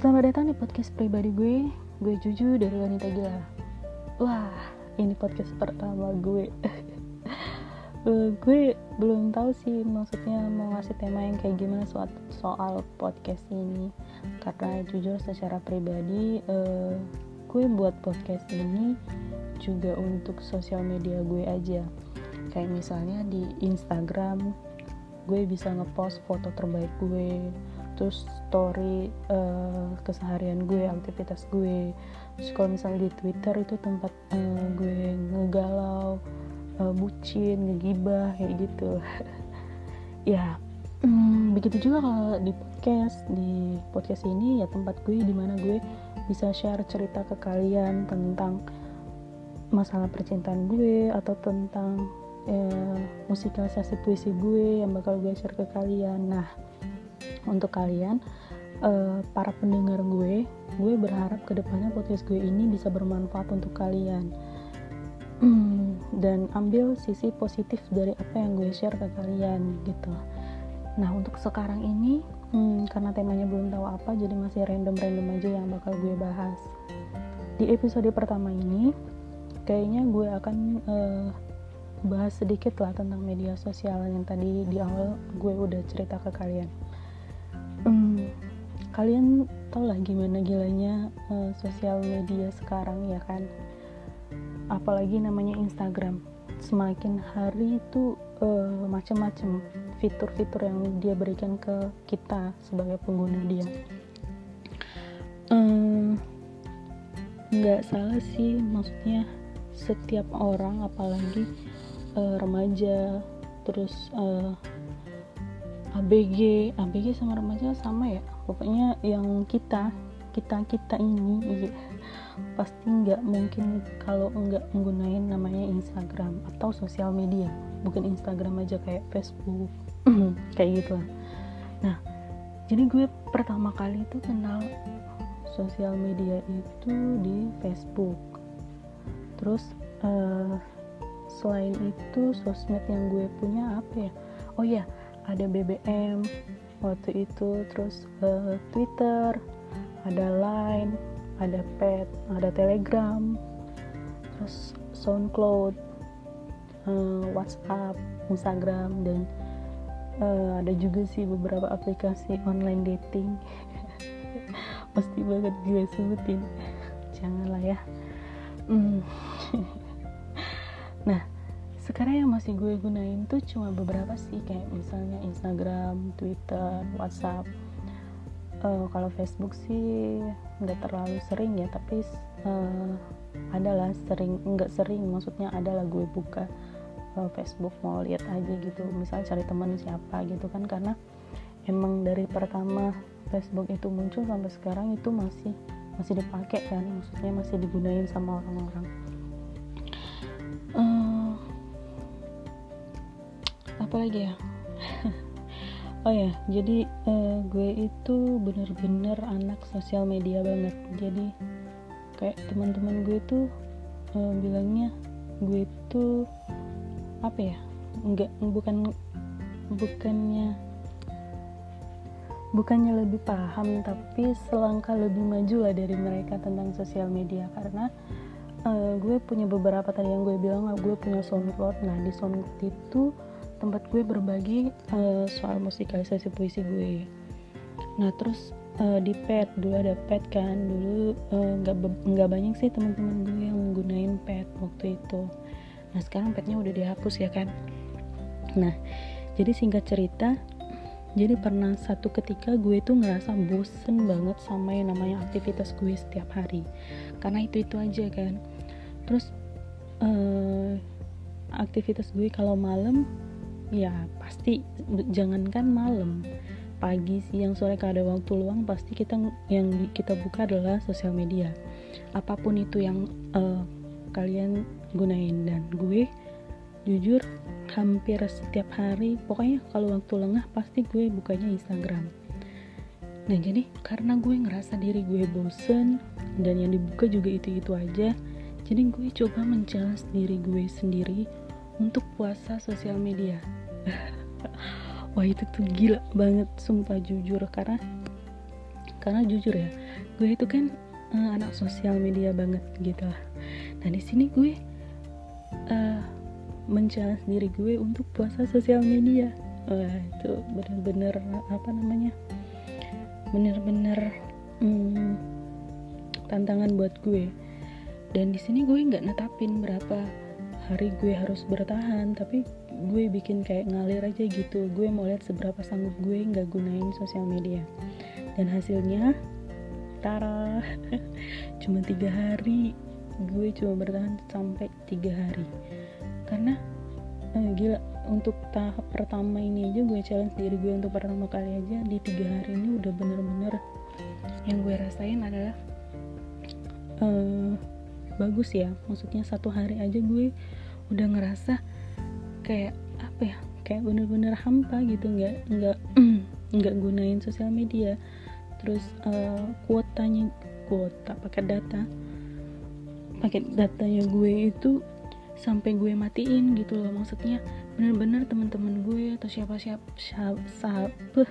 Selamat datang di podcast pribadi gue. Gue Juju dari Wanita Gila. Wah, ini podcast pertama gue. Uh, Gue belum tahu sih maksudnya mau ngasih tema yang kayak gimana soal, soal podcast ini. Karena jujur secara pribadi uh, Gue buat podcast ini juga untuk sosial media gue aja. Kayak misalnya di Instagram gue bisa ngepost foto terbaik gue terus story uh, keseharian gue aktivitas gue. Terus kalau misalnya di Twitter itu tempat uh, gue ngegalau uh, bucin ngegibah kayak gitu. Ya hmm, begitu juga kalau di podcast. Di podcast ini ya tempat gue di mana gue bisa share cerita ke kalian tentang masalah percintaan gue atau tentang eh, musikalisasi puisi gue yang bakal gue share ke kalian. Nah untuk kalian uh, para pendengar gue gue berharap ke depannya podcast gue ini bisa bermanfaat untuk kalian. Dan ambil sisi positif dari apa yang gue share ke kalian gitu. Nah untuk sekarang ini hmm, karena temanya belum tahu apa jadi masih random-random aja yang bakal gue bahas. Di episode pertama ini kayaknya gue akan uh, bahas sedikit lah tentang media sosial yang tadi di awal gue udah cerita ke kalian kalian tau lah gimana gilanya uh, sosial media sekarang ya kan? Apalagi namanya Instagram. Semakin hari itu uh, macam-macam fitur-fitur yang dia berikan ke kita sebagai pengguna dia. Nggak um, salah sih maksudnya setiap orang apalagi uh, remaja terus uh, ABG ABG sama remaja sama ya pokoknya yang kita kita kita ini iya, pasti nggak mungkin kalau nggak menggunakan namanya Instagram atau sosial media. Bukan Instagram aja kayak Facebook. Kayak gitu lah nah jadi gue pertama kali itu kenal sosial media itu di Facebook. Terus uh, selain itu sosmed yang gue punya apa ya? Oh ya ada BBM waktu itu terus uh, Twitter ada Line ada Pet ada Telegram terus SoundCloud uh, WhatsApp Instagram dan uh, ada juga sih beberapa aplikasi online dating. Pasti banget gue sebutin. Janganlah ya. Mm. Sekarang yang masih gue gunain tuh cuma beberapa sih kayak misalnya Instagram, Twitter, WhatsApp. Uh, kalau Facebook sih nggak terlalu sering ya, tapi uh, adalah sering nggak sering, maksudnya adalah gue buka uh, Facebook mau lihat aja gitu, misalnya cari teman siapa gitu kan karena emang dari pertama Facebook itu muncul sampai sekarang itu masih masih dipakai kan, maksudnya masih digunain sama orang-orang. Apa lagi ya? Oh ya jadi uh, gue itu bener-bener anak sosial media banget. Jadi kayak teman-teman gue tuh uh, bilangnya gue itu apa ya? Nggak bukan bukannya bukannya lebih paham tapi selangkah lebih maju lah dari mereka tentang sosial media. Karena uh, gue punya beberapa tadi yang gue bilang gue punya soundcloud nah di soundcloud itu tempat gue berbagi uh, soal musikalisasi puisi gue. Nah terus uh, di pet dulu ada pet kan. Dulu eh, nggak uh, banyak sih teman-teman gue yang menggunakan pet waktu itu. Nah sekarang petnya udah dihapus ya kan? Nah jadi singkat cerita jadi pernah satu ketika gue tuh ngerasa bosen banget sama yang namanya aktivitas gue setiap hari. Karena itu itu aja kan. Terus uh, aktivitas gue kalau malam ya pasti. Jangankan malam. Pagi siang sore kalau ada waktu luang pasti kita yang kita buka adalah sosial media. Apa pun itu yang uh, kalian gunain. Dan gue jujur hampir setiap hari pokoknya kalau waktu lengah pasti gue bukanya Instagram. Nah jadi karena gue ngerasa diri gue bosen dan yang dibuka juga itu-itu aja jadi gue coba mencari diri gue sendiri untuk puasa sosial media wah itu tuh gila banget sumpah jujur. Karena karena jujur ya gue itu kan uh, anak sosial media banget gitu lah. Nah di sini gue uh, mencari diri gue untuk puasa sosial media. Wah itu bener-bener apa namanya bener-bener hmm, tantangan buat gue. Dan di sini gue nggak netapin berapa hari gue harus bertahan tapi gue bikin kayak ngalir aja gitu. Gue mau lihat seberapa sanggup gue nggak gunain sosial media. Dan hasilnya tara cuma tiga hari. Gue cuma bertahan sampai tiga hari. Karena eh, gila untuk tahap pertama ini aja gue challenge diri gue untuk pertama kali aja di tiga hari ini udah bener-bener yang gue rasain adalah uh, bagus ya. Maksudnya satu hari aja gue udah ngerasa kayak apa ya kayak bener-bener hampa gitu. Nggak nggak nggak gunain sosial media. Terus uh, kuotanya kuota pakai data pakai datanya gue itu sampai gue matiin gitu loh. Maksudnya bener-bener teman-teman gue atau siapa siapa siapa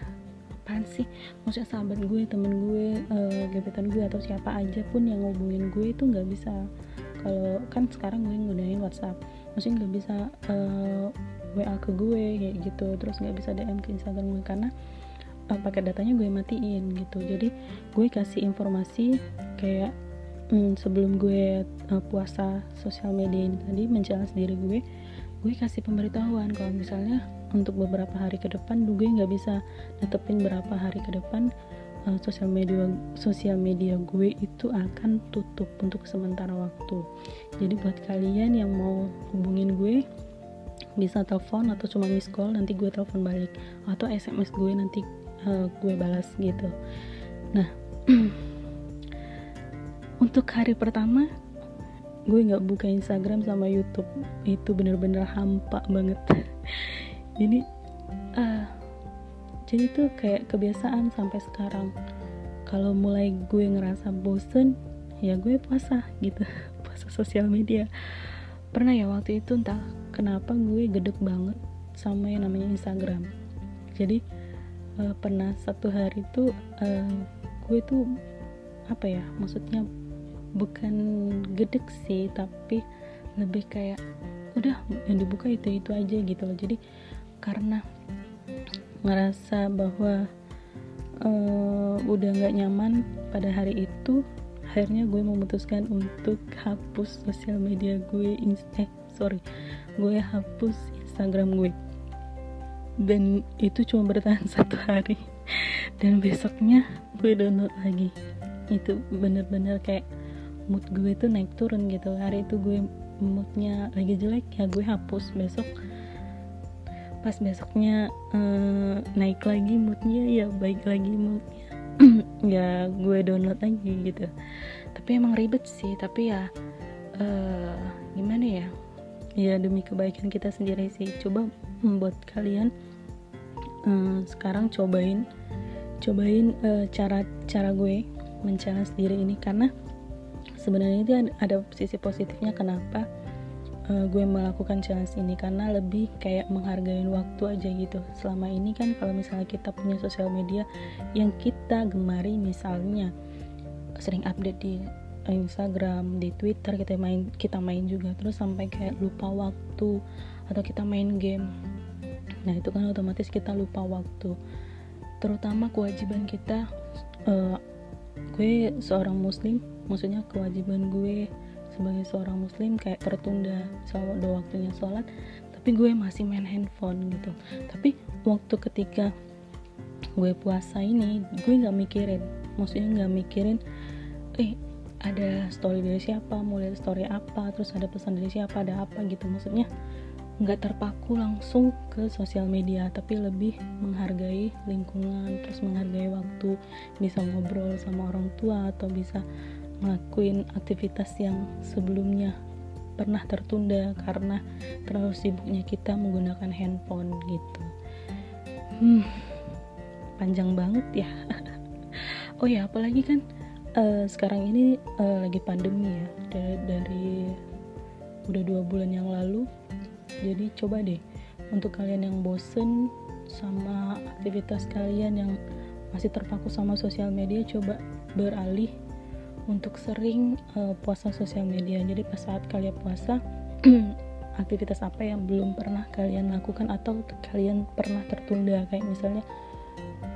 apaan sih? Maksudnya sahabat gue temen gue uh, gebetan gue atau siapa aja pun yang ngubungin gue itu nggak bisa. Kalau kan sekarang gue nggunain WhatsApp. Maksudnya nggak bisa uh, eh, WA ke gue kayak gitu. Terus nggak bisa DM ke Instagram gue karena uh, pakai datanya gue matiin gitu. Jadi gue kasih informasi kayak hmm, sebelum gue uh, puasa sosial media ini tadi mencari diri gue gue kasih pemberitahuan. Kalau misalnya untuk beberapa hari ke depan gue nggak bisa netepin berapa hari ke depan uh, sosial media sosial media gue itu akan tutup untuk sementara waktu. Jadi buat kalian yang mau hubungin gue bisa telepon atau cuma miss call nanti gue telepon balik. Atau sms gue nanti uh, gue balas gitu. Nah untuk hari pertama gue nggak buka Instagram sama YouTube. Itu bener-bener hampa banget jadi uh, jadi tuh kayak kebiasaan sampai sekarang. Kalau mulai gue ngerasa bosen ya gue puasa gitu puasa sosial media. Pernah ya waktu itu entah kenapa gue gedek banget sama yang namanya Instagram. Jadi uh, pernah satu hari tuh uh, gue tuh apa ya maksudnya bukan gedek sih tapi lebih kayak udah yang dibuka itu itu aja gitu loh. Jadi karena ngerasa bahwa uh, udah nggak nyaman pada hari itu akhirnya gue memutuskan untuk hapus sosial media gue eh sorry gue hapus Instagram gue. Dan itu cuma bertahan satu hari. Dan besoknya gue download lagi. Itu bener-bener kayak mood gue tuh naik turun gitu. Hari itu gue moodnya lagi jelek ya gue hapus. Besok pas besoknya uh, naik lagi moodnya ya baik lagi moodnya. Ya gue download lagi gitu. Tapi emang ribet sih tapi ya uh, gimana ya? Ya demi kebaikan kita sendiri sih. Coba membuat kalian uh, sekarang cobain cobain uh, cara cara gue mencari sendiri ini. Karena sebenarnya itu ada sisi positifnya kenapa uh, gue melakukan challenge ini karena lebih kayak menghargai waktu aja gitu selama ini kan kalau misalnya kita punya sosial media yang kita gemari misalnya sering update di Instagram, di Twitter kita main kita main juga terus sampai kayak lupa waktu atau kita main game. Nah, itu kan otomatis kita lupa waktu. Terutama kewajiban kita uh, gue seorang muslim, maksudnya kewajiban gue sebagai seorang muslim kayak tertunda misalnya udah waktunya sholat tapi gue masih main handphone gitu. Tapi waktu ketika gue puasa ini gue nggak mikirin maksudnya nggak mikirin eh ada story dari siapa mau lihat story apa terus ada pesan dari siapa ada apa gitu. Maksudnya nggak terpaku langsung ke sosial media tapi lebih menghargai lingkungan terus menghargai waktu bisa ngobrol sama orang tua atau bisa ngelakuin aktivitas yang sebelumnya pernah tertunda karena terlalu sibuknya kita menggunakan handphone gitu. Hmm, panjang banget ya. Oh ya apalagi kan uh, sekarang ini uh, lagi pandemi ya. Dari, dari udah dua bulan yang lalu jadi coba deh untuk kalian yang bosen sama aktivitas kalian yang masih terpaku sama sosial media coba beralih untuk sering uh, puasa sosial media. Jadi pas saat kalian puasa aktivitas apa yang belum pernah kalian lakukan atau kalian pernah tertunda? Kayak misalnya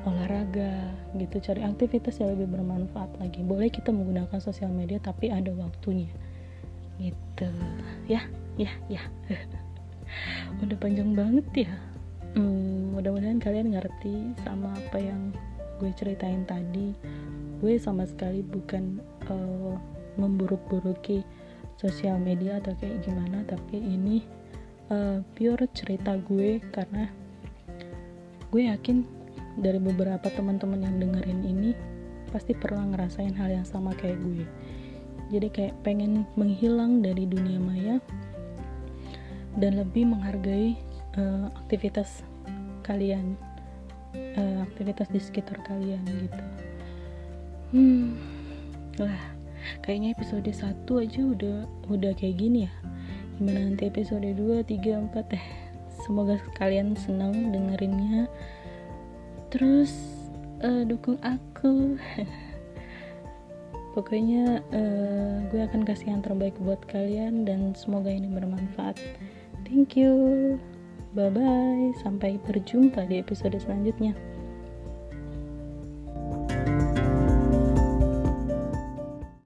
olahraga gitu cari aktivitas yang lebih bermanfaat lagi. Boleh kita menggunakan sosial media tapi ada waktunya. Gitu. Ya ya ya. Udah panjang banget ya. Hmm, mudah-mudahan kalian ngerti sama apa yang gue ceritain tadi gue sama sekali bukan uh, memburuk-buruki sosial media atau kayak gimana tapi ini uh, pure cerita gue karena gue yakin dari beberapa teman-teman yang dengerin ini pasti pernah ngerasain hal yang sama kayak gue. Jadi kayak pengen menghilang dari dunia maya dan lebih menghargai uh, aktivitas kalian uh, aktivitas di sekitar kalian gitu hmm. Lah kayaknya episode 1 aja udah udah kayak gini ya. Gimana nanti episode 2, 3, 4 eh. Semoga kalian senang dengerinnya. Terus uh, dukung aku. Pokoknya uh, gue akan kasih yang terbaik buat kalian dan semoga ini bermanfaat. Thank you. Bye bye sampai berjumpa di episode selanjutnya